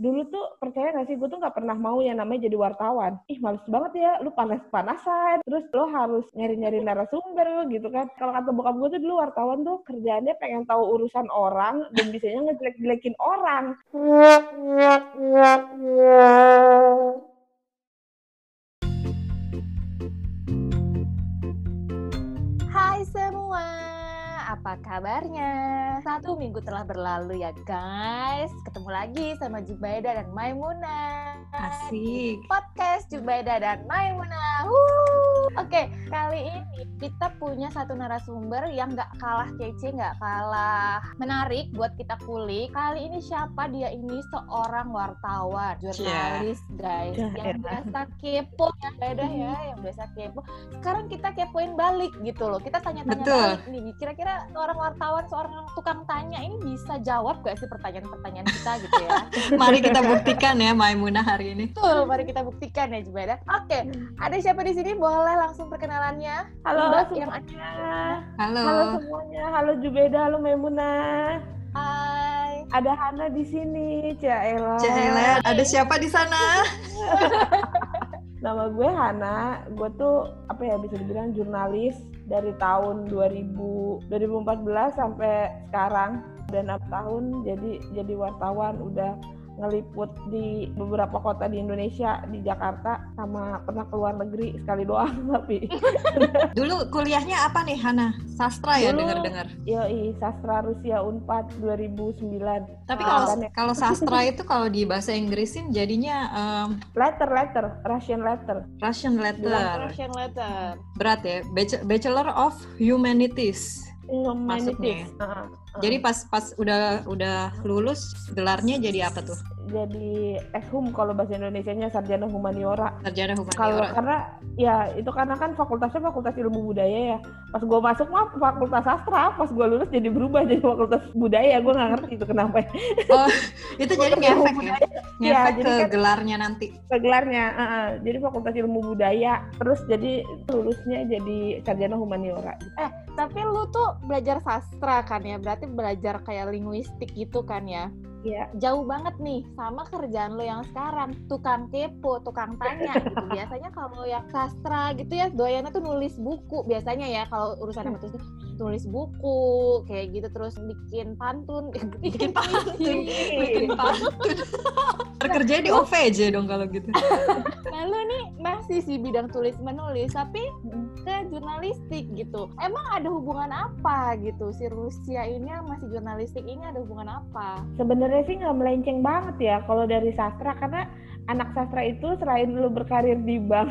dulu tuh percaya gak sih? Gue tuh nggak pernah mau yang namanya jadi wartawan. Ih males banget ya. Lu panas panasan terus lo harus nyari nyari narasumber gitu kan. Kalau kata bokap gue tuh dulu wartawan tuh kerjaannya pengen tahu urusan orang dan bisanya ngejelek jelekin orang apa kabarnya? Satu minggu telah berlalu ya guys. Ketemu lagi sama Jubaida dan Maimuna. Asik. Podcast Jubaida dan Maimuna. Oke, kali ini kita punya satu narasumber yang nggak kalah kece, nggak kalah menarik buat kita kulik. Kali ini siapa dia ini seorang wartawan, jurnalis guys, Yeah. yang biasa kepo, yang beda ya, yang biasa kepo. Sekarang kita kepoin balik gitu loh. Kita tanya-tanya balik nih. Kira-kira seorang wartawan, seorang tukang tanya ini bisa jawab gak sih pertanyaan-pertanyaan kita gitu ya? Mari kita buktikan ya Maimunah hari ini. Betul, mari kita buktikan ya Jubaida. Oke, ada siapa di sini? Boleh langsung perkenalannya? halo Mbak yang semuanya Halo. halo semuanya halo Jubeda halo Memuna Hai. ada Hana di sini Caela Cahela, ada siapa di sana? Nama gue Hana, gue tuh apa ya bisa dibilang jurnalis dari tahun 2000 2014 sampai sekarang. Dan 6 tahun jadi jadi wartawan udah ngeliput di beberapa kota di Indonesia di Jakarta sama pernah ke luar negeri sekali doang tapi Dulu kuliahnya apa nih Hana? Sastra ya Dulu- dengar-dengar. yoi sastra Rusia Unpad 2009 Tapi Ah, kalau ya- kalau sastra itu kalau di bahasa Inggrisin jadinya em, letter letter Russian letter Russian letter. Russian letter. Berat ya. Bach- Bachelor of Humanities. humanities Masuknya. Heeh, Jadi pas pas udah udah lulus gelarnya jadi apa tuh? jadi eshum kalau bahasa Indonesianya sarjana humaniora Sarjana kalau humaniora. karena ya itu karena kan fakultasnya fakultas ilmu budaya ya pas gue masuk mah fakultas sastra pas gue lulus jadi berubah jadi fakultas budaya gue nggak ngerti itu kenapa Oh, itu jadi ngefek ya. Iya, Ngefek jadi ke kan- gelarnya nanti. gelarnya heeh. jadi fakultas ilmu budaya terus jadi lulusnya jadi sarjana humaniora Tapi lu tuh belajar sastra kan ya? Berarti belajar kayak linguistik gitu kan ya? Iya. Jauh banget nih sama kerjaan lu yang sekarang. Tukang kepo, tukang tanya gitu. Biasanya kalau yang sastra gitu ya, doyannya tuh nulis buku biasanya ya. Kalau urusan sama tulis tulis buku kayak gitu terus bikin pantun Bikin pantun. Bikin pantun. Kerjanya di OVJ dong kalau gitu. Nah lu nih masih sih bidang tulis menulis tapi ke jurnalistik gitu. Emang ada hubungan apa gitu si Rusia ini masih jurnalistik ini ada hubungan apa? sebenarnya sih nggak melenceng banget ya kalau dari sastra karena anak sastra itu selain lu berkarir di bank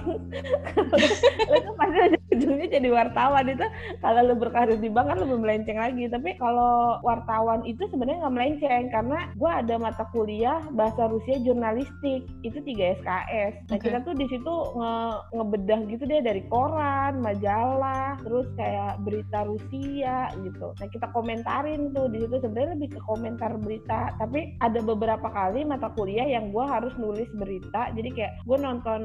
lu tuh pasti ujungnya jadi wartawan. Itu kalau lu berkarir di bank kan lebih melenceng lagi. Tapi kalau wartawan itu sebenarnya nggak melenceng karena gua ada mata kuliah bahasa Rusia jurnalistik. Itu 3 SKS nah Oke. kita tuh di situ nge ngebedah gitu deh dari koran majalah terus kayak berita Rusia gitu. Nah kita komentarin tuh. Di situ sebenarnya lebih ke komentar berita. Tapi ada beberapa kali mata kuliah yang gua harus nulis berita jadi kayak gue nonton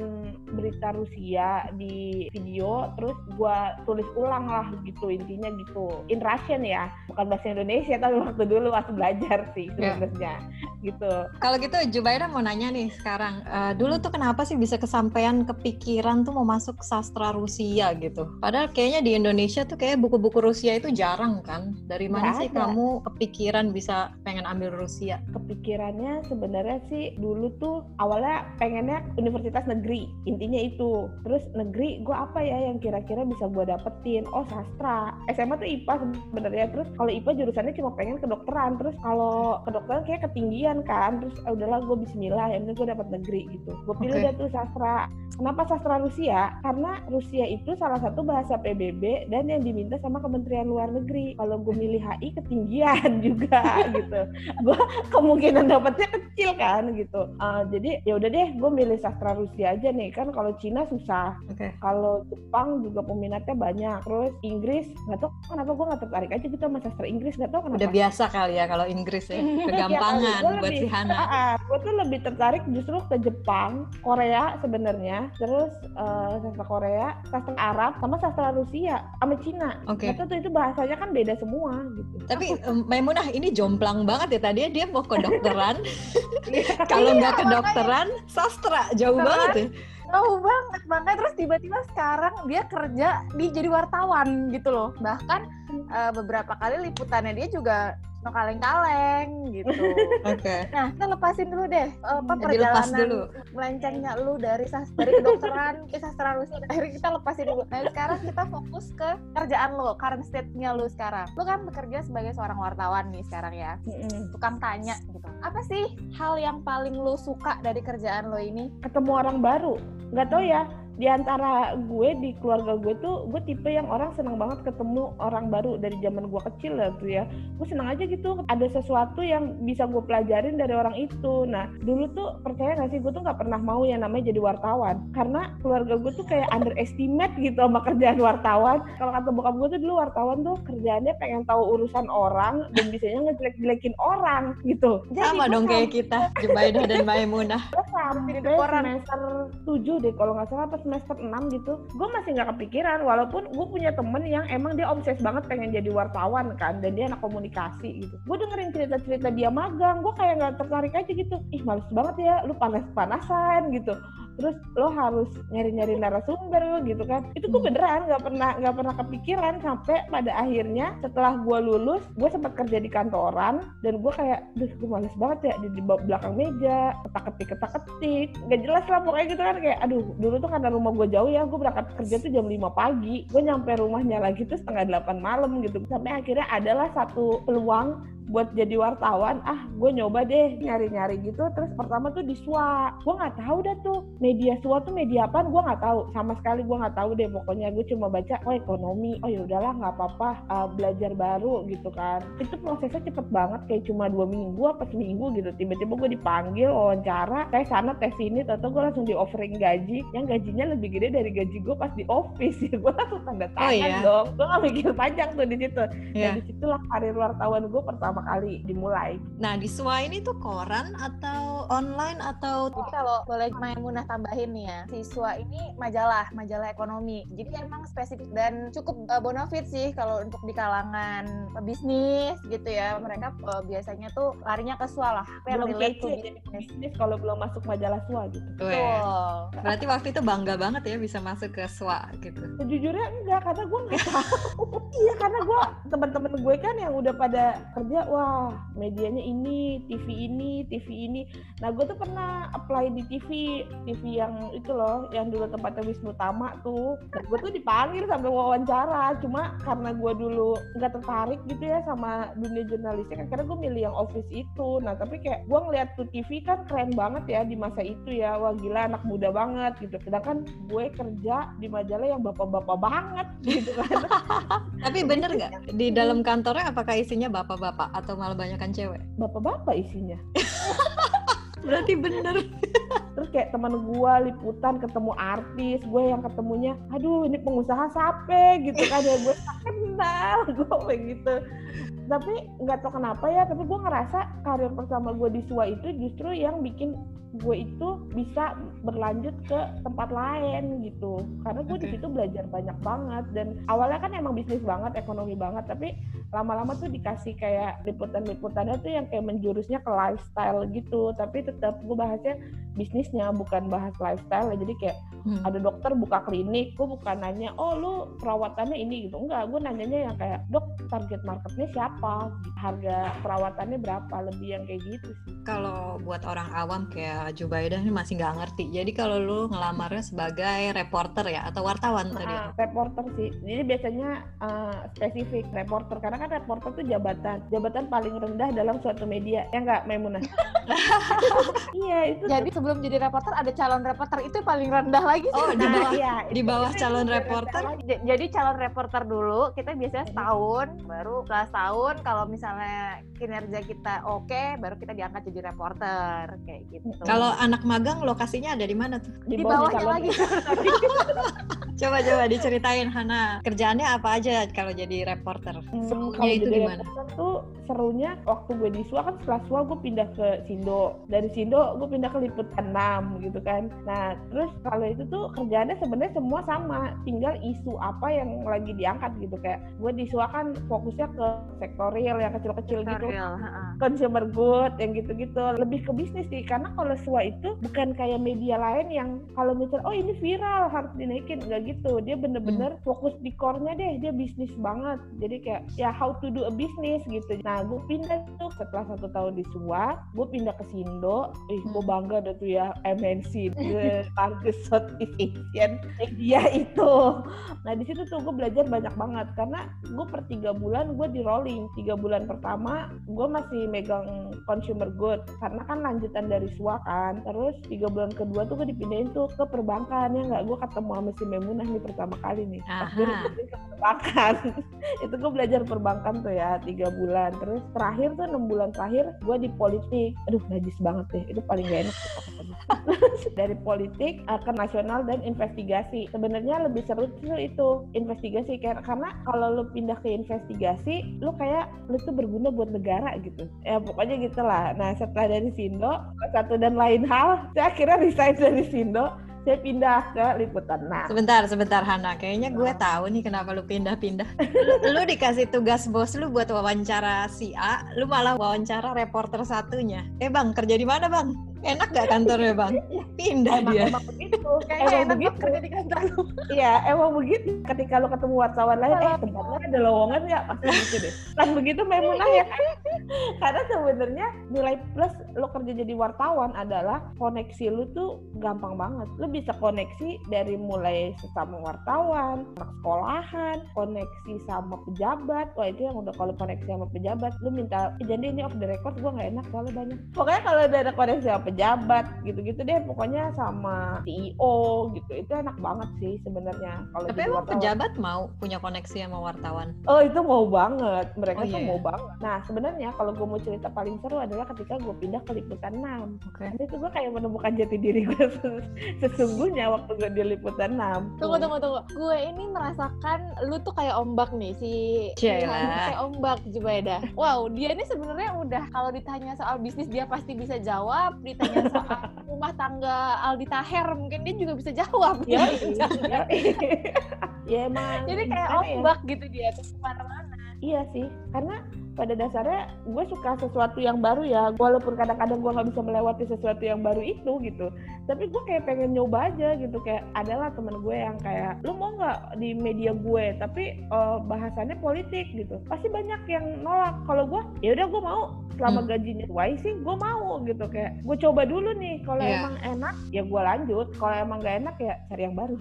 berita Rusia di video terus gua tulis ulang lah gitu intinya gitu in Russian ya bukan bahasa Indonesia tapi waktu dulu waktu belajar sih Ya. sebenarnya gitu Kalau gitu Jubaira mau nanya nih sekarang, eh, dulu tuh kenapa sih bisa kesampaian kepikiran tuh mau masuk sastra Rusia gitu? Padahal kayaknya di Indonesia tuh kayak buku-buku Rusia itu jarang kan? Dari mana Nggak sih ada. kamu kepikiran bisa pengen ambil Rusia? kepikirannya sebenarnya sih dulu tuh awalnya pengennya universitas negeri intinya itu. Terus negeri gue apa ya yang kira-kira bisa gue dapetin? Oh sastra. SMA tuh IPA sebenarnya. Terus kalau IPA jurusannya cuma pengen kedokteran terus kalau kedokteran kayak ketinggian kan. Terus ah, udahlah gue Bismillah ya gue dapat negeri gitu. Gue pilih deh tuh sastra. Kenapa sastra Rusia? Karena Rusia itu salah satu bahasa PBB dan yang diminta sama Kementerian Luar Negeri. Kalau gue milih HI ketinggian juga gitu. Gue kemungkinan dapatnya kecil kan gitu. Uh, jadi ya ya udah deh gue milih sastra Rusia aja nih kan kalau Cina susah Oke. kalau Jepang juga peminatnya banyak terus Inggris nggak tahu kenapa gue nggak tertarik aja gitu sama sastra Inggris nggak tahu kenapa Udah biasa kali ya kalau Inggris ya. Kegampangan Gua buat si Hana. Ah, gue tuh lebih tertarik justru ke Jepang, Korea sebenarnya, terus eh, sastra Korea, sastra Arab, sama sastra Rusia, sama Cina. Oke. Nggak tahu tuh itu bahasanya kan beda semua gitu. Tapi em, Maimunah ini jomplang banget ya tadi dia mau ke dokteran. Iya, Kalau nggak ke dokteran, sastra jauh Dokteran. banget ya. Tahu banget, makanya terus tiba-tiba sekarang dia kerja di jadi wartawan gitu loh. Bahkan eh, beberapa kali liputannya dia juga no kaleng-kaleng gitu. Oke. Nah, kita lepasin dulu deh eh, apa Dilepas perjalanan dulu. melencengnya lu dari sas dari kedokteran ke sastra Rusia. Akhirnya kita lepasin dulu. Nah, sekarang kita fokus ke kerjaan lu, current state-nya lu sekarang. Lu kan bekerja sebagai seorang wartawan nih sekarang ya. Mm-mm. Tukang tanya gitu. Apa sih hal yang paling lu suka dari kerjaan lo ini? Ketemu orang baru, nggak tahu ya. Di antara gue di keluarga gue tuh gue tipe yang orang senang banget ketemu orang baru dari zaman gue kecil lah tuh ya. Gue senang aja gitu ada sesuatu yang bisa gue pelajarin dari orang itu. Nah dulu tuh percaya gak sih gue tuh nggak pernah mau yang namanya jadi wartawan karena keluarga gue tuh kayak underestimate gitu sama kerjaan wartawan. Kalau kata bokap gue tuh dulu wartawan tuh kerjaannya pengen tahu urusan orang dan bisanya ngejelek-jelekin orang gitu. Sama gue dong kayak kita, Jubaidah dan Maimunah. sampai koran. semester 7 deh kalau nggak salah apa semester 6 gitu gue masih nggak kepikiran walaupun gue punya temen yang emang dia obses banget pengen jadi wartawan kan dan dia anak komunikasi gitu. Gue dengerin cerita-cerita dia magang gue kayak nggak tertarik aja gitu. Ih males banget ya lu panas-panasan gitu terus lo harus nyari-nyari narasumber gitu kan. Itu gue Hmm. beneran nggak pernah nggak pernah kepikiran sampai pada akhirnya setelah gue lulus gue sempat kerja di kantoran dan gue kayak duh gue males banget ya di, di belakang meja. Ketak ketik ketak ketik nggak jelas lah pokoknya gitu kan kayak aduh dulu tuh karena rumah gue jauh ya gue berangkat kerja tuh jam 5 pagi. Gue nyampe rumahnya lagi tuh setengah 8 malam gitu. Sampai akhirnya adalah satu peluang buat jadi wartawan ah gue nyoba deh nyari-nyari gitu. Terus pertama tuh di SWA. Gue nggak tahu dah tuh media SWA tuh media apa gue nggak tahu. Sama sekali gue nggak tahu deh pokoknya gue cuma baca oh ekonomi oh ya udahlah nggak apa-apa uh, belajar baru gitu kan. Itu prosesnya cepet banget kayak cuma dua minggu apa seminggu gitu. Tiba-tiba gue dipanggil wawancara tes sana tes sini atau gue langsung di offering gaji. Yang gajinya lebih gede dari gaji gue pas di office. Ya gue langsung tanda tangan iya? dong. Gue nggak mikir panjang tuh di situ. Ya. dan di situlah karir wartawan gue pertama kali dimulai. Nah, di SWA ini tuh koran atau online atau Jadi kalau boleh Maimunah tambahin nih ya, siswa ini majalah, majalah ekonomi. Jadi emang spesifik dan cukup uh, bonafit sih kalau untuk di kalangan bisnis gitu ya. Mereka uh, biasanya tuh larinya ke SWA lah. Belum kece jadi bisnis kalau belum masuk majalah SWA gitu. Betul. Berarti waktu itu bangga banget ya bisa masuk ke SWA gitu. Sejujurnya enggak karena gue nggak tahu. iya karena gue teman-teman gue kan yang udah pada kerja, wah medianya ini, TV ini, TV ini. Nah gue tuh pernah apply di TV, TV yang itu loh, yang dulu tempatnya Wisnu Tama tuh. gue tuh dipanggil sampai wawancara, cuma karena gue dulu nggak tertarik gitu ya sama dunia jurnalistik, akhirnya gue milih yang office itu. Nah tapi kayak gue ngeliat tuh TV kan keren banget ya di masa itu ya, wah gila anak muda banget gitu. Sedangkan gue kerja di majalah yang bapak-bapak banget gitu kan. Tapi bener nggak di dalam kantornya apakah isinya bapak-bapak atau malah banyakan cewek? Bapak-bapak isinya. Berarti bener. Terus kayak teman gue liputan ketemu artis, gue yang ketemunya, aduh ini pengusaha sape gitu kan ya gue tak kenal gue kayak gitu. Tapi nggak tahu kenapa ya, tapi gue ngerasa karir pertama gue di SUA itu justru yang bikin gue itu bisa berlanjut ke tempat lain gitu. Karena gue di Oke. situ belajar banyak banget dan awalnya kan emang bisnis banget ekonomi banget tapi lama-lama tuh dikasih kayak liputan-liputannya tuh yang kayak menjurusnya ke lifestyle gitu. Tapi tetap gue bahasnya bisnisnya bukan bahas lifestyle jadi kayak Hmm. ada dokter buka klinik gue bukan nanya oh lu perawatannya ini gitu enggak gue nanyanya yang kayak dok target marketnya siapa harga perawatannya berapa lebih yang kayak gitu sih Kalau buat orang awam kayak Jubaidah ini masih nggak ngerti. Jadi kalau lu ngelamarnya sebagai reporter ya atau wartawan tadi. Nah, reporter sih. Jadi biasanya eh, spesifik reporter karena kan reporter tuh jabatan, jabatan paling rendah dalam suatu media. Ya enggak, Maimunah? iya itu Jadi sebelum jadi reporter ada calon reporter itu paling rendah lagi sih. Oh, di bawah iya, di bawah calon lebih reporter. Jadi calon reporter dulu, kita biasanya setahun, baru setelah setahun kalau misalnya kinerja kita oke, baru kita diangkat jadi reporter kayak gitu. Kalau anak magang lokasinya ada di mana tuh? di bawahnya bawahnya calon- lagi. Coba coba diceritain Hana. Kerjaannya apa aja kalau jadi reporter? Hmm, Serunya kalau itu jadi gimana? tuh serunya waktu gue di SUA kan setelah SUA gue pindah ke Sindo dari Sindo gue pindah ke Liputan 6 gitu kan nah terus kalau itu tuh kerjaannya sebenarnya semua sama. Tinggal isu apa yang lagi diangkat gitu. Kayak gue di SUA kan fokusnya ke sektor real yang kecil-kecil gitu. Real, consumer good yang gitu-gitu. Lebih ke bisnis sih. Karena kalau SUA itu bukan kayak media lain yang kalau misal oh ini viral harus dinaikin. Nggak gitu. Dia bener-bener fokus di core-nya deh. Dia bisnis banget. Jadi kayak ya how to do a business gitu. Nah gue pindah tuh setelah satu tahun di SUA gue pindah ke Sindo. Ih gue Hmm. bangga deh tuh ya MNC the largest Southeast Asian media itu. Nah di situ tuh gue belajar banyak banget. Karena gue per tiga bulan gue di rolling. Tiga bulan pertama gue masih megang consumer good. Karena kan lanjutan dari SUA kan. Terus tiga bulan kedua tuh gue dipindahin tuh ke perbankan. Ya nggak? Gue ketemu sama si Memunah nih pertama kali nih. Pas gue ke perbankan. Itu gue belajar perbankan tuh ya tiga bulan. Terus terakhir tuh enam bulan terakhir gue di politik. Aduh najis banget deh. Itu paling gak enak tuh dari politik uh, ke nasional dan investigasi sebenarnya lebih seru tuh itu investigasi Kar- karena kalau lu pindah ke investigasi lu kayak lu tuh berguna buat negara gitu ya pokoknya gitulah nah setelah dari Sindo satu dan lain hal saya akhirnya resign dari Sindo saya pindah ke liputan nah Sebentar, sebentar Hana. Kayaknya gue tahu nih kenapa lu pindah-pindah. Lu dikasih tugas bos lu buat wawancara si A, lu malah wawancara reporter satunya. Eh bang, kerja di mana bang? Enak gak kantornya bang? Pindah emang, dia. emang begitu Kayaknya emang enak begitu kerja di kantor lu. Iya, emang begitu. Ketika lo ketemu wartawan lain, eh tempatnya ada lowongan nggak? Pasti gitu deh. Kan begitu Maimunah ya? Karena sebenarnya nilai plus lo kerja jadi wartawan adalah koneksi lu tuh gampang banget. Lo bisa koneksi dari mulai sesama wartawan, anak sekolahan, koneksi sama pejabat. Wah itu yang udah kalau koneksi sama pejabat, lu minta, "Eh, jadi ini off the record gue nggak enak soalnya banyak. Pokoknya kalau udah ada koneksi sama pejabat, gitu-gitu deh. Pokoknya sama CEO gitu, itu enak banget sih sebenarnya. Kalau Tapi emang wartawan. pejabat mau punya koneksi sama wartawan? Oh itu mau banget, mereka Oh, tuh iya, mau iya. banget. Nah sebenarnya kalau gue mau cerita paling seru adalah ketika gue pindah ke liputan 6 Oke. Nanti itu gue kayak menemukan jati diri gue ses- sesungguhnya waktu gue di liputan 6 Tunggu tunggu tunggu. Gue ini merasakan lu tuh kayak ombak nih si kayak ombak Jubaida. Wow, dia ini sebenarnya udah kalau ditanya soal bisnis dia pasti bisa jawab, ditanya soal rumah tangga Aldi Taher mungkin dia juga bisa jawab. Ya, ya, ya emang Jadi kayak ya? ombak gitu dia tuh ke mana-mana. Iya sih, karena pada dasarnya gue suka sesuatu yang baru ya, walaupun kadang-kadang gue nggak bisa melewati sesuatu yang baru itu gitu. Tapi gue kayak pengen nyoba aja gitu, kayak adalah temen gue yang kayak, lu mau nggak di media gue, tapi eh, bahasannya politik gitu. Pasti banyak yang nolak. Kalau gue, ya udah gue mau. Selama Hmm. gajinya sesuai sih, gue mau gitu kayak. Gue coba dulu nih, kalau Iya. emang enak ya gue lanjut. Kalau emang nggak enak ya cari yang baru.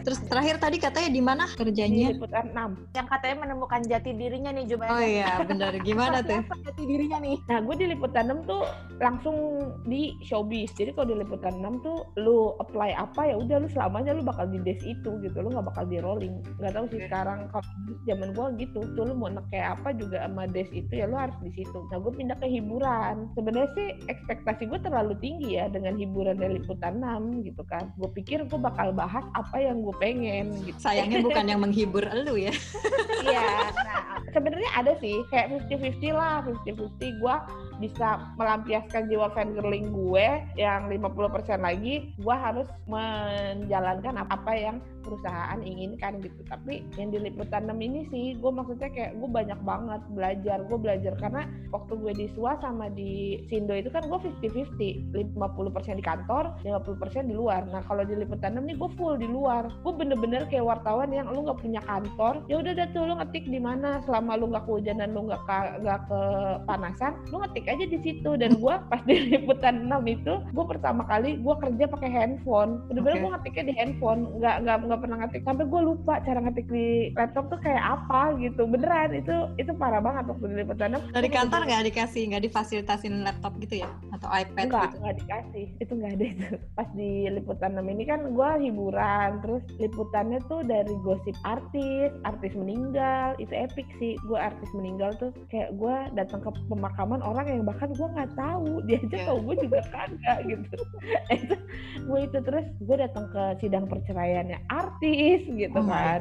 Terus terakhir tadi katanya di mana Di kerjanya? liputan 6. Yang katanya menemukan jati dirinya nih Jubaida. Oh iya, benar. Gimana tuh? Apa jati dirinya nih? Nah, gue di Liputan 6 tuh langsung di showbiz. Jadi kalau di Liputan 6 tuh lu apply apa ya udah lu selamanya lu bakal di desk itu gitu. Lu nggak bakal di rolling. Nggak tahu sih sekarang kalau zaman gue gitu. Tuh lu mau nek kayak apa juga sama desk itu ya lu harus di situ. Nah, gue pindah ke hiburan. Sebenarnya sih ekspektasi gue terlalu tinggi ya dengan hiburan dari Liputan 6 gitu kan. Gue pikir gue bakal bahas apa yang gue pengen gitu. Sayangnya bukan yang menghibur elu ya. Iya, nah sebenarnya ada sih kayak 50-50 lah, 50-50 gue bisa melampiaskan jiwa fangirling gue yang 50% lagi gue harus menjalankan apa yang perusahaan inginkan gitu. Tapi yang di liputan 6 ini sih gue maksudnya kayak gue banyak banget belajar. Gue belajar karena waktu gue di SUA sama di Sindo itu kan gue 50-50 50% di kantor 50% di luar. Nah kalau di liputan 6 nih gue full di luar. Gue bener-bener kayak wartawan yang lu nggak punya kantor ya udah dah tuh lu ngetik di mana? Selama lu nggak kehujanan lu nggak ka- nggak kepanasan lu ngetik aja di situ. Dan gue pas di liputan 6 itu gue pertama kali gue kerja pakai handphone. Bener-bener Oke. gue ngetiknya di handphone. Nggak nggak nggak pernah ngetik. Sampai gue lupa cara ngetik di laptop tuh kayak apa gitu. Beneran itu itu parah banget waktu di liputan 6 Dari kantor nggak dikasih, nggak difasilitasin laptop gitu ya? Atau iPad enggak gitu? enggak dikasih. Itu enggak ada itu. Pas di liputan 6 ini kan gue hiburan. Terus liputannya tuh dari gosip artis artis meninggal. Itu epic sih. Gue artis meninggal tuh kayak gue datang ke pemakaman orang yang bahkan gue nggak tahu dia aja Iya. tahu gue juga kagak gitu itu gue itu terus gue datang ke sidang perceraiannya artis gitu Oh kan.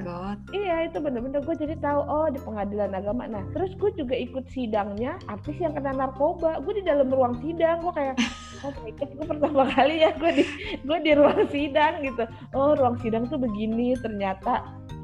Iya itu bener-bener gue jadi tahu oh di pengadilan agama. Nah terus gue juga ikut sidangnya artis yang kena narkoba. Gue di dalam ruang sidang gue kayak oh my god gue pertama kali ya gue di gue di ruang sidang gitu. Oh ruang sidang tuh begini ternyata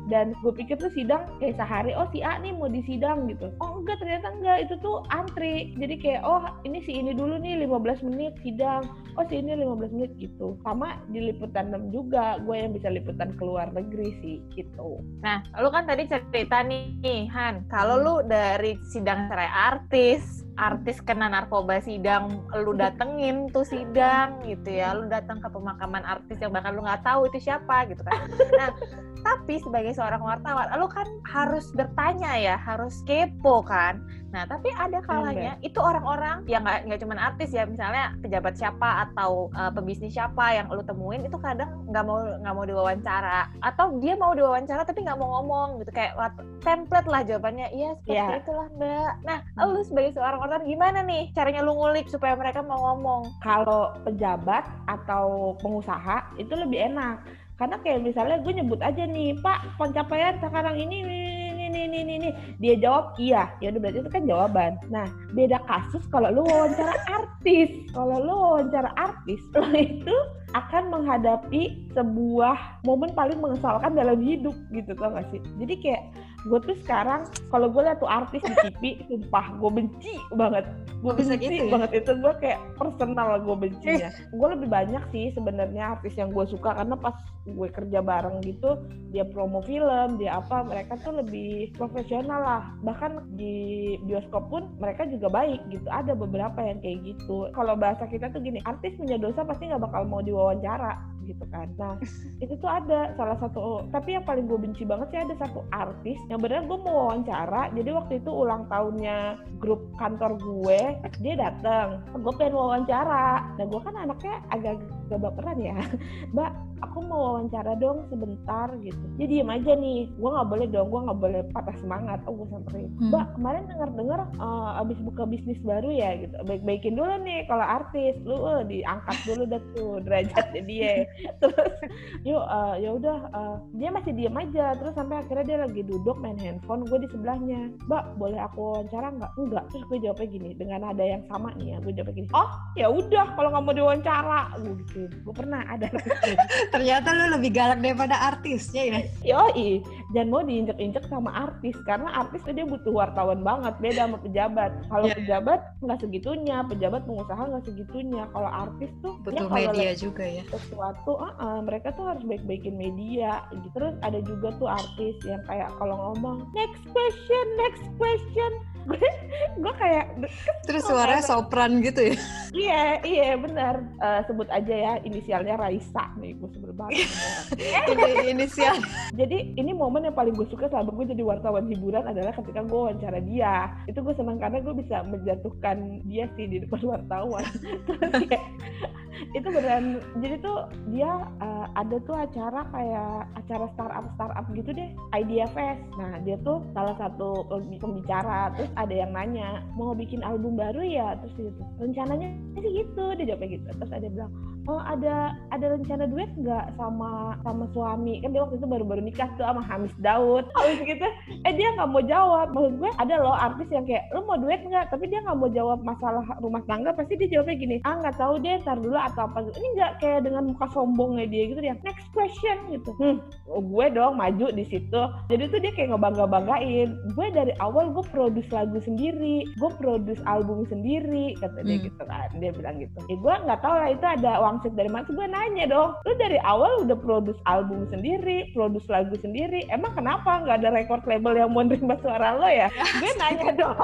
dan gue pikir tuh sidang kayak sehari oh si A nih mau disidang gitu. Oh enggak ternyata enggak. Itu tuh antri. Jadi kayak oh ini si ini dulu nih 15 menit sidang. Oh si ini 15 menit gitu. Sama di liputan 6 juga. Gue yang bisa liputan ke luar negeri sih gitu. Nah, lu kan tadi cerita nih, Han, kalau lu dari sidang cerai artis, artis kena narkoba sidang, lu datengin tuh sidang gitu ya, lu datang ke pemakaman artis yang bahkan lu nggak tahu itu siapa gitu kan. Nah, tapi sebagai seorang wartawan, lu kan harus bertanya ya, harus kepo kan. Nah, tapi ada kalanya itu orang-orang yang nggak nggak cuma artis ya, misalnya pejabat siapa atau uh, pebisnis siapa yang lu temuin itu kadang nggak mau nggak mau diwawancara atau dia mau diwawancara tapi nggak mau ngomong gitu kayak wat- template lah jawabannya iya seperti Iya. itulah mbak. Nah, lu sebagai seorang wartawan gimana nih caranya lu ngulik supaya mereka mau ngomong? kalau pejabat atau pengusaha itu lebih enak karena kayak misalnya gue nyebut aja nih pak pencapaian sekarang ini ini ini ini ini, dia jawab iya. Ya udah berarti itu kan jawaban. Nah beda kasus kalau lu wawancara artis. Kalau lu wawancara artis lo itu akan menghadapi sebuah momen paling mengesalkan dalam hidup gitu tau gak sih? Jadi kayak gue tuh sekarang kalau gue liat tuh artis di TV sumpah gue benci banget. Gue bisa benci gitu ya? banget itu gue kayak personal gue bencinya. Gue lebih banyak sih sebenarnya artis yang gue suka karena pas gue kerja bareng gitu dia promo film dia apa mereka tuh lebih profesional lah. Bahkan di bioskop pun mereka juga baik gitu ada beberapa yang kayak gitu. Kalau bahasa kita tuh gini artis punya dosa pasti nggak bakal mau diwawancara gitu kan. Nah itu tuh ada salah satu tapi yang paling gue benci banget sih ada satu artis yang beneran gue mau wawancara jadi waktu itu ulang tahunnya grup kantor gue dia datang gue pengen wawancara. Nah gue kan anaknya agak agak baperan ya. Mbak aku mau wawancara dong sebentar gitu. Dia diem aja nih. Gue nggak boleh dong gue nggak boleh patah semangat. Oh gue samperin. Hmm. mbak kemarin dengar dengar abis buka bisnis baru ya gitu. Baik baikin dulu nih kalau artis. Lu eh, diangkat dulu dah tuh derajatnya dia terus yuk eh, ya udah eh, dia masih diem aja. Terus sampai akhirnya dia lagi duduk main handphone gue di sebelahnya. Mbak boleh aku wawancara nggak? Enggak. Terus gue jawabnya gini dengan ada yang sama nih ya gue jawabnya gini oh ya udah kalau nggak mau diwawancara. Gue gitu gue pernah ada. Ternyata lu lebih galak daripada artisnya ya. Yoi, jangan mau diinjek-injek sama artis karena artis tuh dia butuh wartawan banget beda sama pejabat. Kalau Iya. pejabat nggak segitunya, pejabat pengusaha nggak segitunya. Kalau artis tuh ya Butuh kalau media juga ya. sesuatu, ah, ah, mereka tuh harus baik-baikin media. Gitu. Terus ada juga tuh artis yang kayak kalau ngomong next question, next question, gue gue kayak Terus suaranya sopran gitu ya. iya iya benar Eh, sebut aja ya inisialnya Raisa nih gue sebel banget. Ini inisial. Jadi ini momen yang paling gue suka selama gue jadi wartawan hiburan adalah ketika gue wawancara dia. Itu gue senang karena gue bisa menjatuhkan dia sih di depan wartawan. Itu beneran jadi tuh dia uh, ada tuh acara kayak acara startup startup gitu deh Idea Fest nah dia tuh salah satu pembi- pembicara terus ada yang nanya mau bikin album baru ya terus gitu rencananya sih gitu dia jawabnya gitu terus ada bilang oh ada ada rencana duet nggak sama sama suami? Kan dia waktu itu baru-baru nikah tuh sama Hamis Daud. Habis gitu eh dia nggak mau jawab. Maksud gue ada loh artis yang kayak lu mau duet nggak? Tapi dia nggak mau jawab masalah rumah tangga pasti dia jawabnya gini ah nggak tahu deh tar dulu atau apa ini nggak kayak dengan muka sombongnya dia gitu dia next question gitu. Hmm, gue dong maju di situ. Jadi tuh dia kayak ngebangga banggain gue dari awal gue produce lagu sendiri gue produce album sendiri kata dia Hmm. gitu kan. Dia bilang gitu. Ya gue nggak tahu lah itu ada uang pangsit dari mana? Gue nanya dong lu dari awal udah produce album sendiri produce lagu sendiri emang kenapa nggak ada record label yang mau nerima suara lo ya? Gue nanya dong.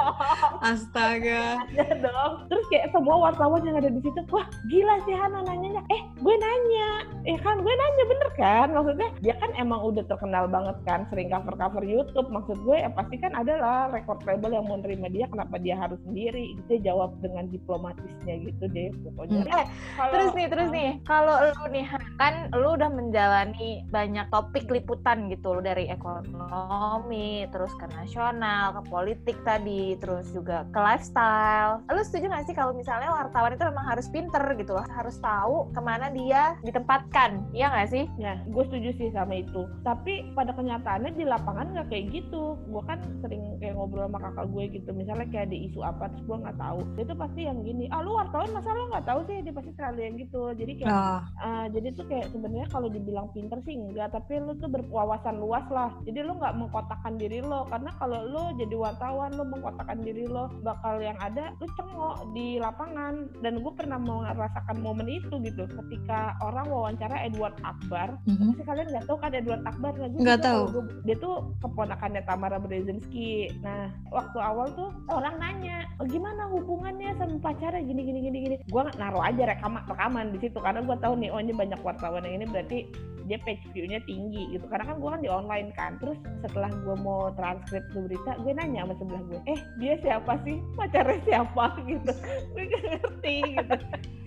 Astaga. Nanya dong. Terus kayak semua wartawan yang ada di situ wah gila sih Hana nanyanya. Eh gue nanya. Eh kan gue nanya bener kan? Maksudnya dia kan emang udah terkenal banget kan sering cover cover YouTube. Maksud gue ya pasti kan adalah record label yang mau nerima dia kenapa dia harus sendiri? Dia jawab dengan diplomatisnya gitu deh pokoknya. Eh, Kalau- terus nih, terus nih, kalau lu nih kan lu udah menjalani banyak topik liputan gitu, lu dari ekonomi, terus ke nasional, ke politik tadi, terus juga ke lifestyle. Lu setuju gak sih kalau misalnya wartawan itu memang harus pinter gitu loh, harus tahu ke mana dia ditempatkan, iya gak sih? Ya, gue setuju sih sama itu. Tapi pada kenyataannya di lapangan nggak kayak gitu. Gue kan sering kayak ngobrol sama kakak gue gitu. Misalnya kayak ada isu apa, terus gue nggak tahu. Dia tuh pasti yang gini. Ah lu wartawan masa lu nggak tahu sih? Dia pasti selalu yang gitu. Jadi kayak, Ah, ah, jadi tuh kayak sebenarnya kalau dibilang pinter sih enggak. Tapi lu tuh berwawasan luas lah. Jadi lu nggak mengkotakkan diri lo. Karena kalau lu jadi wartawan, lu mengkotakkan diri lo, bakal yang ada lu cengok di lapangan. Dan gue pernah merasakan momen itu gitu. Ketika orang wawancara Edward Akbar, mhm. pasti kalian nggak tahu kan Edward Akbar Nah, gue Nggak tahu. gua- dia tuh keponakannya Tamara Brzezinski nah waktu awal tuh orang nanya oh, gimana hubungannya sama pacarnya gini gini gini gini gue naruh aja rekaman rekaman di situ karena gue tahu nih oh ini banyak wartawan yang ini berarti dia page view-nya tinggi gitu. Karena kan gue kan di online kan. Terus setelah gue mau transkrip tuh berita gue nanya sama sebelah gue eh dia siapa sih? Pacarnya siapa? Gitu. Gue gak ngerti gitu.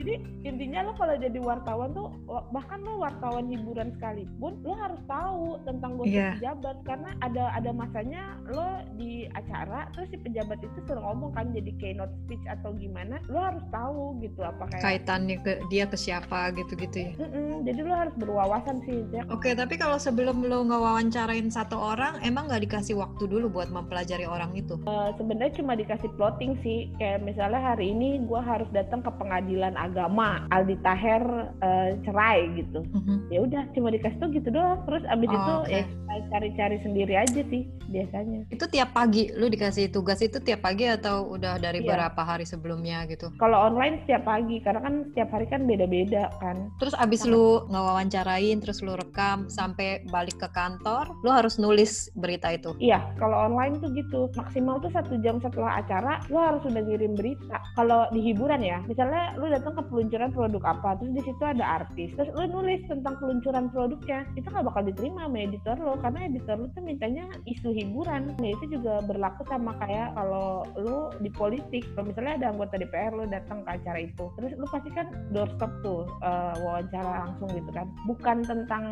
Jadi intinya lo kalau jadi wartawan tuh bahkan lo wartawan hiburan sekalipun lo harus tahu tentang gosip Iya. pejabat. Karena ada ada masanya lo di acara terus si pejabat itu suruh ngomong kan jadi keynote speech atau gimana lo harus tahu gitu apa kayak kaitannya ke dia ke siapa gitu-gitu ya Mm-mm, jadi lo harus berwawasan sih Jack. Oke, tapi kalau sebelum lo ngewawancarain satu orang, emang nggak dikasih waktu dulu buat mempelajari orang itu? Eh, sebenarnya cuma dikasih plotting sih kayak misalnya hari ini gue harus datang ke pengadilan agama Aldi Taher eh, cerai gitu Mhm. ya udah cuma dikasih tuh gitu doang terus abis Oh, itu oke. ya cari-cari sendiri aja sih biasanya Itu tiap pagi lo dikasih tugas itu tiap pagi atau udah dari Iya. beberapa hari sebelumnya gitu? kalau online setiap pagi karena kan setiap hari kan beda-beda kan. Terus abis lu ngewawancarain, terus lu rekam sampai balik ke kantor, lu harus nulis berita itu. iya kalau online tuh gitu. Maksimal tuh satu jam setelah acara lo harus udah ngirim berita. Kalau di hiburan ya misalnya lo datang ke peluncuran produk apa terus di situ ada artis terus lo nulis tentang peluncuran produknya itu nggak bakal diterima sama editor lo karena editor lo tuh mintanya isu hiburan. Nah itu juga berlaku sama kayak kalau lo di politik. Kalau misalnya ada anggota DPR lo datang ke acara itu terus lo pasti kan doorstop tuh eh, wawancara langsung gitu kan. Bukan tentang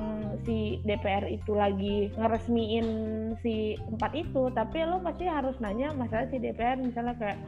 si DPR itu lagi ngeresmiin si tempat itu tapi lo pasti harus nanya masalah si DPR misalnya kayak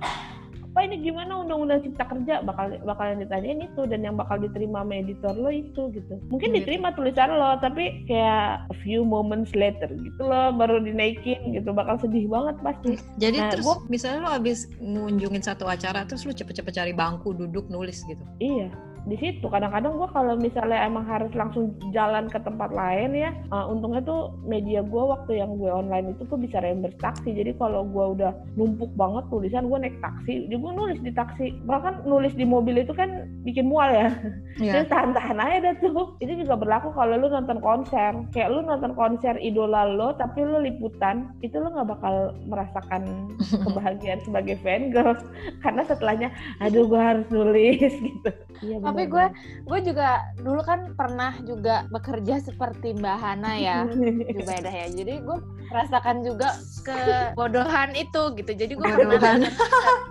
apa ini gimana undang-undang cipta kerja? Bakal bakal yang ditanyain itu dan yang bakal diterima sama editor lo itu gitu. Mungkin Gitu. diterima tulisan lo tapi kayak a few moments later gitu loh baru dinaikin gitu. Bakal sedih banget pasti. Jadi Nah, terus gua- misalnya lu abis ngunjungin satu acara, terus lu cepet-cepet cari bangku, duduk, nulis gitu. Iya, di situ kadang-kadang gue kalau misalnya emang harus langsung jalan ke tempat lain ya, uh, untungnya tuh media gue waktu yang gue online itu tuh bisa reimburse taksi. Jadi kalau gue udah numpuk banget tulisan gue naik taksi, jadi gue nulis di taksi. Bahkan nulis di mobil itu kan bikin mual ya. Iya. Terus tahan-tahan aja dah tuh. Itu juga berlaku kalau lu nonton konser. Kayak lu nonton konser idola lo, tapi lu liputan, itu lu nggak bakal merasakan kebahagiaan sebagai fan girl. Karena setelahnya, aduh gue harus nulis gitu. Iya, Tapi benar-benar. gue juga dulu kan pernah juga bekerja seperti Mbak Hana ya. Jubedah ya. Jadi gue merasakan juga kebodohan itu gitu. Jadi gue pernah.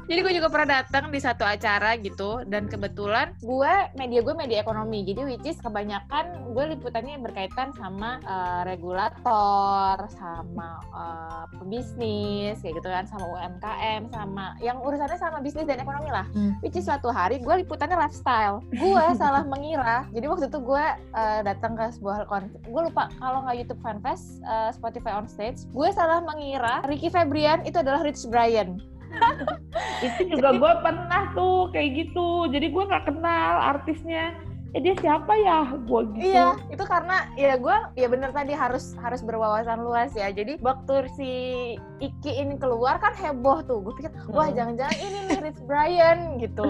Jadi gue juga pernah datang di satu acara gitu dan kebetulan gue media gue media ekonomi. Jadi which is kebanyakan gue liputannya berkaitan sama eh, regulator, sama eh, pebisnis kayak gitu kan, sama UMKM, sama yang urusannya sama bisnis dan ekonomi lah. Hmm. Which is suatu hari gue liputannya lifestyle. Gue salah mengira. Jadi waktu itu gue eh, datang ke sebuah konser. Gue lupa kalau nggak YouTube Fanfest, eh, Spotify on Stage. Gue salah mengira Ricky Febrian itu adalah Rich Brian. itu juga gue pernah tuh kayak gitu jadi gue nggak kenal artisnya eh dia siapa ya gue gitu Iya, itu karena ya gue ya bener tadi harus harus berwawasan luas ya. Jadi waktu si Iki ini keluar kan heboh tuh. Gue pikir wah Hmm. jangan-jangan ini nih Rich Brian gitu.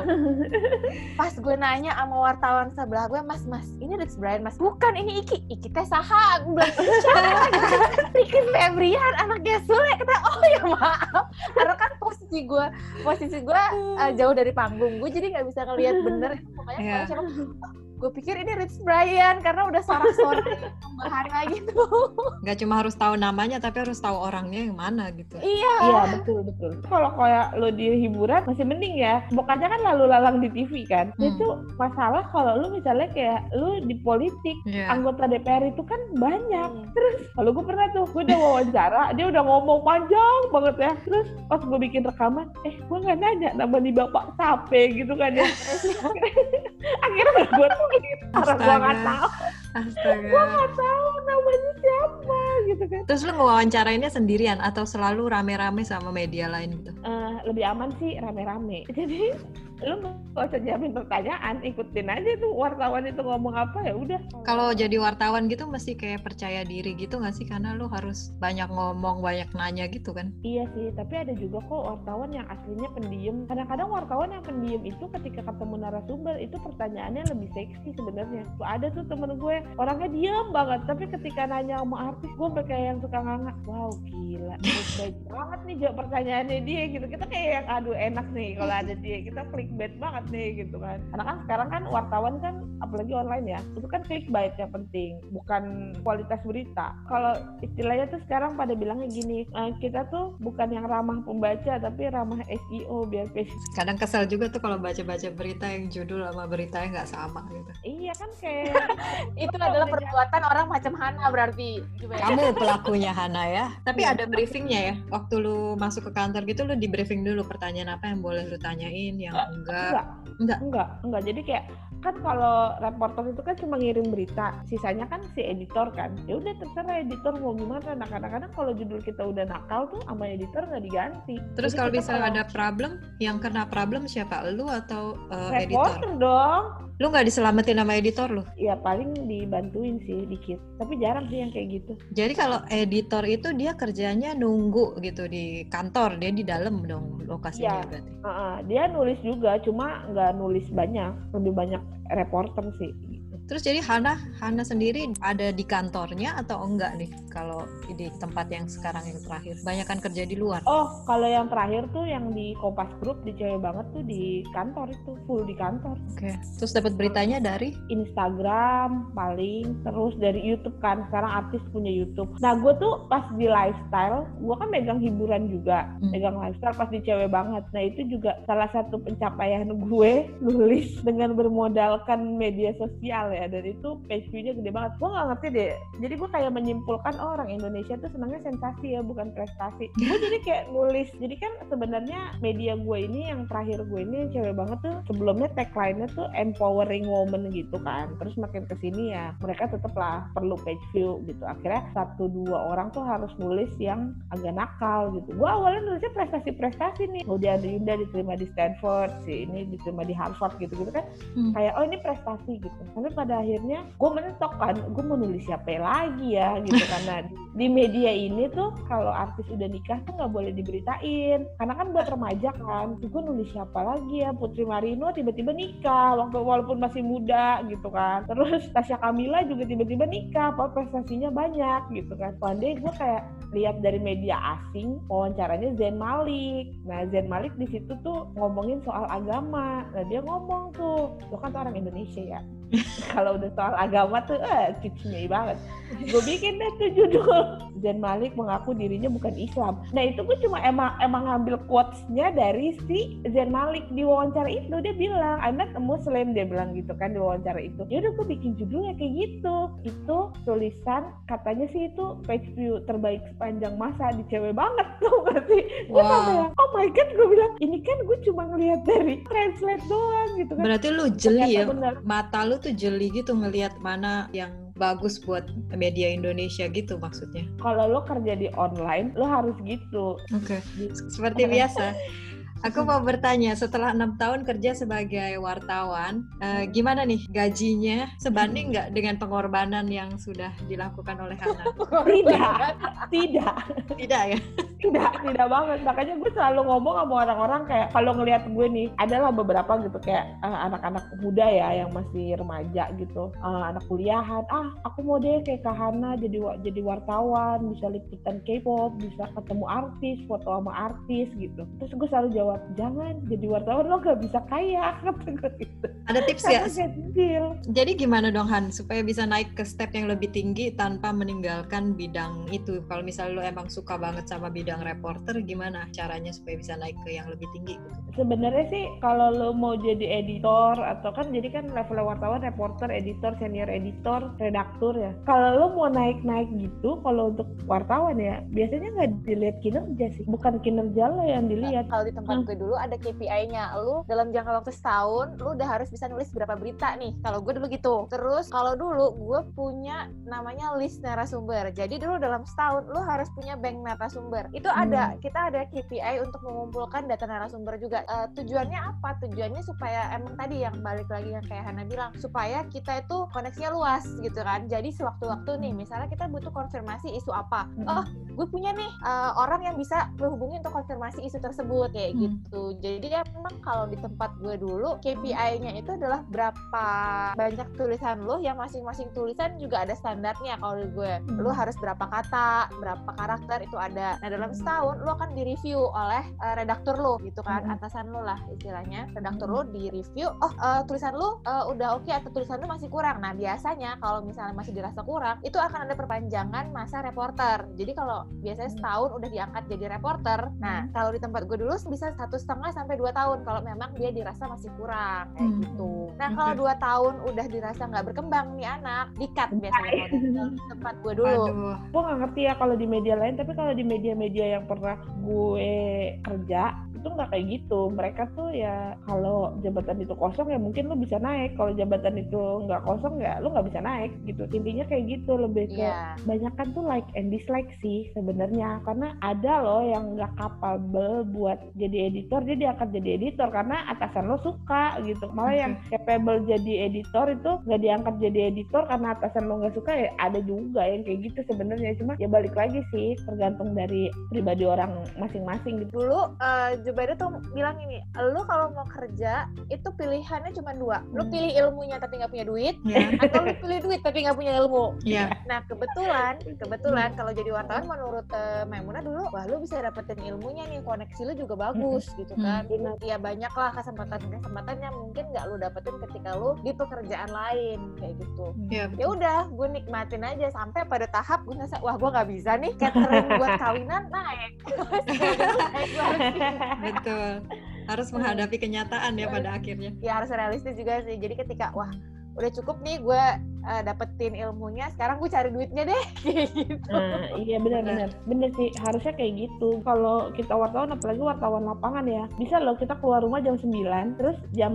Pas gue nanya sama wartawan sebelah gue, Mas, Mas, ini Rich Brian, Mas. Bukan, ini Iki. Iki teh saha? Gue bilang, "Ini siapa? Gitu. Ricky Febrian, anaknya Sule. Kata, oh ya maaf. Karena kan posisi gue, posisi gue eh, jauh dari panggung. Gue jadi nggak bisa ngelihat bener. Pokoknya kalau siapa, gue pikir ini Rich Brian karena udah sorak-sorak bahana gitu. Nggak cuma harus tahu namanya, tapi harus tahu orangnya yang mana gitu. iya. Iya betul betul. Kalau kayak lo di hiburan masih mending ya. Bukannya kan lalu lalang di TV kan. Hmm. Itu masalah kalau lu misalnya kayak lu di politik Iya. anggota DPR itu kan banyak. Hmm. Terus kalau gue pernah tuh, gue udah wawancara, dia udah ngomong panjang banget ya. Terus pas gue bikin rekaman, eh gue nggak nanya nama di bapak sape gitu kan ya. Akhirnya gue tuh karena gue Astaga. tahu, Astaga. gue nggak tahu namanya siapa gitu kan. Terus lu ngewawancarainnya sendirian atau selalu rame-rame sama media lain gitu? Eh, lebih aman sih rame-rame. Jadi lu nggak usah jamin pertanyaan, ikutin aja tuh wartawan itu ngomong apa ya udah. Kalau jadi wartawan gitu mesti kayak percaya diri gitu nggak sih? Karena lu harus banyak ngomong, banyak nanya gitu kan? Iya sih, tapi ada juga kok wartawan yang aslinya pendiam. Kadang-kadang wartawan yang pendiam itu ketika ketemu narasumber itu pertanyaannya lebih seksi sebenarnya. Tuh ada tuh temen gue orangnya diam banget, tapi ketika nanya sama artis gue kayak yang suka ngangak. Wow gila, baik banget nih jawab pertanyaannya dia gitu. Kita kayak yang aduh enak nih kalau ada dia. Kita clickbait banget nih gitu kan. Karena kan sekarang kan wartawan kan apalagi online ya, itu kan clickbait yang penting, bukan kualitas berita. Kalau istilahnya tuh sekarang pada bilangnya gini, "Eh, kita tuh bukan yang ramah pembaca tapi ramah SEO biar page. Kadang kesel juga tuh kalau baca-baca berita yang judul sama beritanya nggak sama gitu. Iya kan kayak Itu adalah perbuatan orang macam Hana berarti. Gimana? Kamu pelakunya Hana ya. Tapi Iya. ada briefingnya ya. Waktu lu masuk ke kantor gitu lu di briefing dulu pertanyaan apa yang boleh lu tanyain, yang enggak. enggak, Enggak. enggak, enggak. Jadi kayak kan kalau reporter itu kan cuma ngirim berita, sisanya kan si editor kan. Ya udah terserah editor mau gimana. Nah kadang-kadang kalau judul kita udah nakal tuh sama editor nggak diganti. Terus Jadi kalau kita misalnya ada problem, yang kena problem siapa? Lu atau uh, editor? reporter dong. Lu nggak diselamatin sama editor lu? Ya paling dibantuin sih dikit. Tapi jarang sih yang kayak gitu. Jadi kalau editor itu dia kerjanya nunggu gitu di kantor, dia di dalam dong lokasinya Iya. berarti. Heeh, dia nulis juga, cuma nggak nulis banyak, lebih banyak reporter sih. Terus jadi Hana, Hana sendiri ada di kantornya atau enggak nih kalau di tempat yang sekarang yang terakhir? Banyak kan kerja di luar. Oh, kalau yang terakhir tuh yang di Kompas Group di cewek banget tuh di kantor itu full di kantor. Oke. Terus dapat beritanya dari? Instagram paling, terus dari YouTube kan. Sekarang artis punya YouTube. Nah, gue tuh pas di lifestyle, gue kan megang hiburan juga, Hmm. megang lifestyle pas di cewek banget. Nah, itu juga salah satu pencapaian gue nulis dengan bermodalkan media sosial ya. Dan itu page view-nya gede banget. Gue nggak ngerti deh. Jadi gue kayak menyimpulkan oh, orang Indonesia tuh senangnya sensasi ya, bukan prestasi. Gue jadi kayak nulis. Jadi kan sebenarnya media gue ini yang terakhir gue ini yang cewek banget tuh sebelumnya tagline-nya tuh empowering woman gitu kan. Terus makin ke sini ya mereka tetap lah perlu page view gitu. Akhirnya satu dua orang tuh harus nulis yang agak nakal gitu. Gue awalnya nulisnya prestasi-prestasi nih. Oh dia Yunda diterima di Stanford, si ini diterima di Harvard gitu-gitu kan. Hmm. Kayak oh ini prestasi gitu. Tapi pada akhirnya gue mentok kan, gue mau nulis siapa lagi ya gitu karena di, di media ini tuh kalau artis udah nikah tuh nggak boleh diberitain karena kan buat remaja kan. Gue nulis siapa lagi ya Putri Marino tiba-tiba nikah waktu walaupun masih muda gitu kan. Terus Tasya Kamila juga tiba-tiba nikah, apa prestasinya banyak gitu kan. Day gue kayak lihat dari media asing wawancaranya Zain Malik. Nah Zain Malik di situ tuh ngomongin soal agama. Nah dia ngomong tuh, lo kan tuh orang Indonesia ya. Kalau udah soal agama tuh, eh cicingnya banget. Gue bikin deh tuh judul Zain Malik mengaku dirinya bukan Islam. Nah itu gue cuma emang emang ngambil quotes-nya dari si Zain Malik di wawancara itu dia bilang I'm not a Muslim dia bilang gitu kan di wawancara itu. Ya udah gue bikin judulnya kayak gitu. Itu tulisan katanya sih itu page view terbaik sepanjang masa di cewek banget tuh berarti. Gue Wow. oh my god gue bilang ini kan gue cuma ngeliat dari translate doang gitu kan. Berarti lu jeli ya. Bener. Mata lu tuh jeli gitu ngelihat mana yang bagus buat media Indonesia gitu maksudnya. Kalau lo kerja di online lo harus gitu. Oke. Seperti biasa. Aku mau bertanya, setelah enam tahun kerja sebagai wartawan, eh, gimana nih gajinya? Sebanding nggak dengan pengorbanan yang sudah dilakukan oleh Hana? Tidak, tidak, Tidak ya? tidak, tidak banget. Makanya gue selalu ngomong sama orang-orang kayak kalau ngelihat gue nih, adalah beberapa gitu kayak eh, anak-anak muda ya yang masih remaja gitu, eh, anak kuliahan. Ah, aku mau deh kayak Kak Hana jadi jadi wartawan, bisa liputan K-pop, bisa ketemu artis, foto sama artis gitu. Terus gue selalu jawab, jangan jadi wartawan lo gak bisa kaya kata gue gitu. Ada tips Karena ya? kecil. Jadi gimana dong Han supaya bisa naik ke step yang lebih tinggi tanpa meninggalkan bidang itu? Kalau misalnya lo emang suka banget sama bidang reporter, gimana caranya supaya bisa naik ke yang lebih tinggi? gitu? Sebenarnya sih kalau lo mau jadi editor atau kan jadi kan level wartawan, reporter, editor, senior editor, redaktur ya. Kalau lo mau naik-naik gitu, kalau untuk wartawan ya biasanya nggak dilihat kinerja sih, bukan kinerja lo yang dilihat. Kalau di tempat. Gue dulu ada KPI-nya. Lu dalam jangka waktu setahun, lu udah harus bisa nulis berapa berita nih. Kalau gue dulu gitu. Terus kalau dulu gue punya namanya list narasumber. Jadi dulu dalam setahun lu harus punya bank narasumber. Itu ada, kita ada KPI untuk mengumpulkan data narasumber juga. Eh, tujuannya apa? Tujuannya supaya emang tadi yang balik lagi yang kayak Hana bilang, supaya kita itu koneksinya luas gitu kan. Jadi sewaktu-waktu nih, misalnya kita butuh konfirmasi isu apa. Oh, gue punya nih uh, orang yang bisa gue hubungi untuk konfirmasi isu tersebut kayak Hmm. gitu. Jadi ya memang kalau di tempat gue dulu KPI-nya itu adalah berapa banyak tulisan lo yang masing-masing tulisan juga ada standarnya kalau di gue. Lo Hmm. harus berapa kata, berapa karakter itu ada. Nah dalam setahun lo akan direview oleh uh, redaktur lo gitu kan, Hmm. atasan lo lah istilahnya. Redaktur lo direview, oh uh, tulisan lo uh, udah oke atau tulisan lo masih kurang. Nah biasanya kalau misalnya masih dirasa kurang, itu akan ada perpanjangan masa reporter. Jadi kalau biasanya setahun udah diangkat jadi reporter. Nah, kalau di tempat gue dulu bisa satu setengah sampai dua tahun kalau memang dia dirasa masih kurang kayak Hmm. gitu. Nah, kalau dua tahun udah dirasa nggak berkembang nih anak, dikat biasanya kalau di tempat gue dulu. Aduh, gue nggak ngerti ya kalau di media lain tapi kalau di media-media yang pernah gue kerja itu nggak kayak gitu. Mereka tuh ya kalau jabatan itu kosong ya mungkin lo bisa naik. Kalau jabatan itu nggak kosong ya lo nggak bisa naik gitu. Intinya kayak gitu lebih ke Iya. banyak kan tuh like and dislike sih sebenarnya. Karena ada loh yang nggak capable buat jadi editor dia diangkat jadi editor karena atasan lo suka gitu. Malah yang capable jadi editor itu nggak diangkat jadi editor karena atasan lo nggak suka ya ada juga yang kayak gitu sebenarnya. Cuma ya balik lagi sih tergantung dari pribadi orang masing-masing gitu. Dulu uh, Jubaida tuh bilang ini, lu kalau mau kerja itu pilihannya cuma dua. Lu Hmm. pilih ilmunya tapi nggak punya duit, ya, atau lu pilih duit tapi nggak punya ilmu. ya. Nah kebetulan, kebetulan kalau jadi wartawan menurut eh, Maimuna dulu, wah lu bisa dapetin ilmunya nih, koneksi lu juga bagus gitu kan. Ya banyak lah kesempatan-kesempatan yang mungkin nggak lu dapetin ketika lu di pekerjaan lain kayak gitu. Ya, Ya udah, gue nikmatin aja sampai pada tahap gue ngerasa wah gue nggak bisa nih catering buat kawinan naik. Betul. Harus menghadapi kenyataan ya pada akhirnya. ya harus realistis juga sih. Jadi ketika wah udah cukup nih gue eh, dapetin ilmunya, sekarang gue cari duitnya deh kayak gitu. Nah, iya benar-benar. Bener sih, harusnya kayak gitu. Kalau kita wartawan, apalagi wartawan lapangan ya, bisa loh kita keluar rumah jam 9, terus jam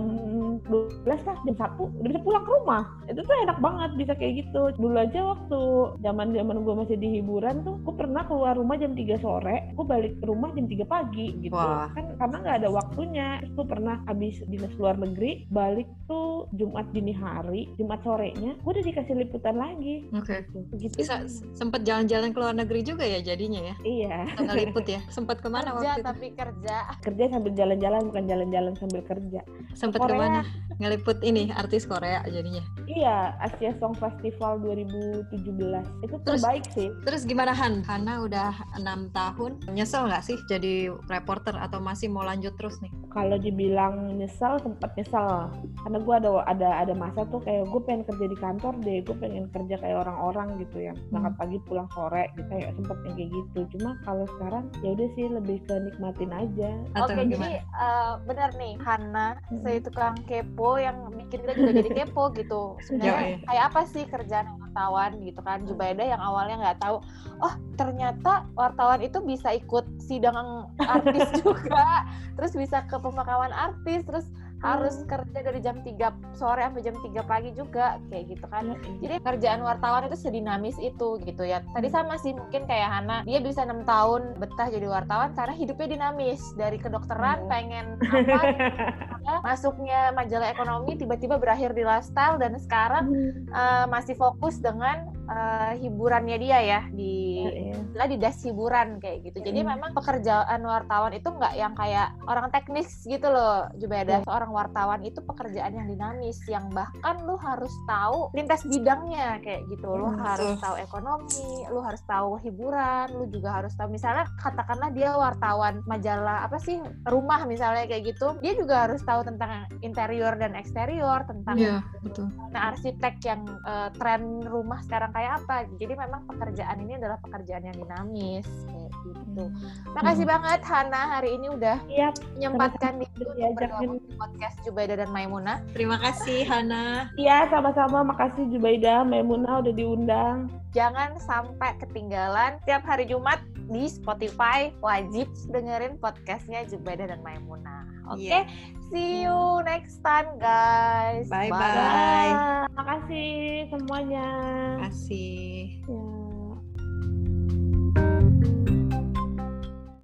12 lah, jam 1, udah bisa pulang ke rumah. Itu tuh enak banget bisa kayak gitu. Dulu aja waktu zaman-zaman gue masih di hiburan tuh, gue pernah keluar rumah jam 3 sore, gue balik ke rumah jam 3 pagi gitu. Wah. Kan karena nggak ada waktunya. Terus gue pernah habis dinas luar negeri, balik tuh Jumat dini hari, Jumat sorenya, gue udah dikasih liputan lagi. Oke. Gitu. Bisa sempat jalan-jalan ke luar negeri juga ya jadinya ya. Iya. Atau ngeliput ya. Sempat ke mana kerja waktu itu? tapi kerja. kerja sambil jalan-jalan bukan jalan-jalan sambil kerja Sempat Korea. ke mana? Ngeliput ini artis Korea jadinya. iya Asia Song Festival 2017 itu Terus- terbaik sih Terus gimana Han? Hana udah enam tahun. Nyesel nggak sih jadi reporter atau masih mau lanjut terus nih? Kalau dibilang nyesel sempat nyesel. Karena gue ada ada ada masa tuh kayak gue pengen kerja di kantor deh gue pengen kerja kayak orang-orang gitu yang berangkat pagi pulang sore gitu kayak sempet yang kayak gitu. Cuma kalau sekarang ya udah sih lebih ke nikmatin aja. Oke, gimana? jadi eh, benar nih Hana, Mm-mm. saya tukang kepo yang bikin kita juga jadi kepo gitu. Sebenarnya kayak apa sih kerjaan wartawan gitu kan? Jubaida yang awalnya nggak tahu, oh ternyata wartawan itu bisa ikut sidang artis juga, terus bisa ke pemakaman artis, terus harus kerja dari jam 3 sore sampai jam 3 pagi juga kayak gitu kan. Jadi kerjaan wartawan itu sedinamis itu gitu ya. Tadi sama sih mungkin kayak Hana, dia bisa enam tahun betah jadi wartawan karena hidupnya dinamis. Dari kedokteran Hmm. pengen apa, masuknya majalah ekonomi tiba-tiba berakhir di lifestyle dan sekarang eh, masih fokus dengan eh, hiburannya dia ya di Iya, iya. lah di das hiburan kayak gitu. Jadi Mm. memang pekerjaan wartawan itu nggak yang kayak orang teknis gitu loh, Jubeda. Iya. Seorang wartawan itu pekerjaan yang dinamis, yang bahkan lu harus tahu lintas bidangnya kayak gitu. Lu Mm, harus tahu ekonomi, lu harus tahu hiburan, lu juga harus tahu misalnya katakanlah dia wartawan majalah apa sih rumah misalnya kayak gitu, dia juga harus tahu tentang interior dan eksterior, tentang Iya, betul. Nah, arsitek yang eh, tren rumah sekarang kayak apa. Jadi memang pekerjaan ini adalah pekerjaan yang dinamis kayak gitu. Makasih banget Hana hari ini udah menyempatkan diri Udah untuk diajakin. bergabung di podcast Jubaida dan Maimuna. Terima kasih Hana. Iya, sama-sama. Makasih Jubaida, Memuna udah diundang. Jangan sampai ketinggalan tiap hari Jumat di Spotify. Wajib dengerin podcastnya Jubaida dan Maimuna. Oke, Iya. see you next time guys. Bye-bye. Bye. Makasih semuanya. Terima kasih. Ya.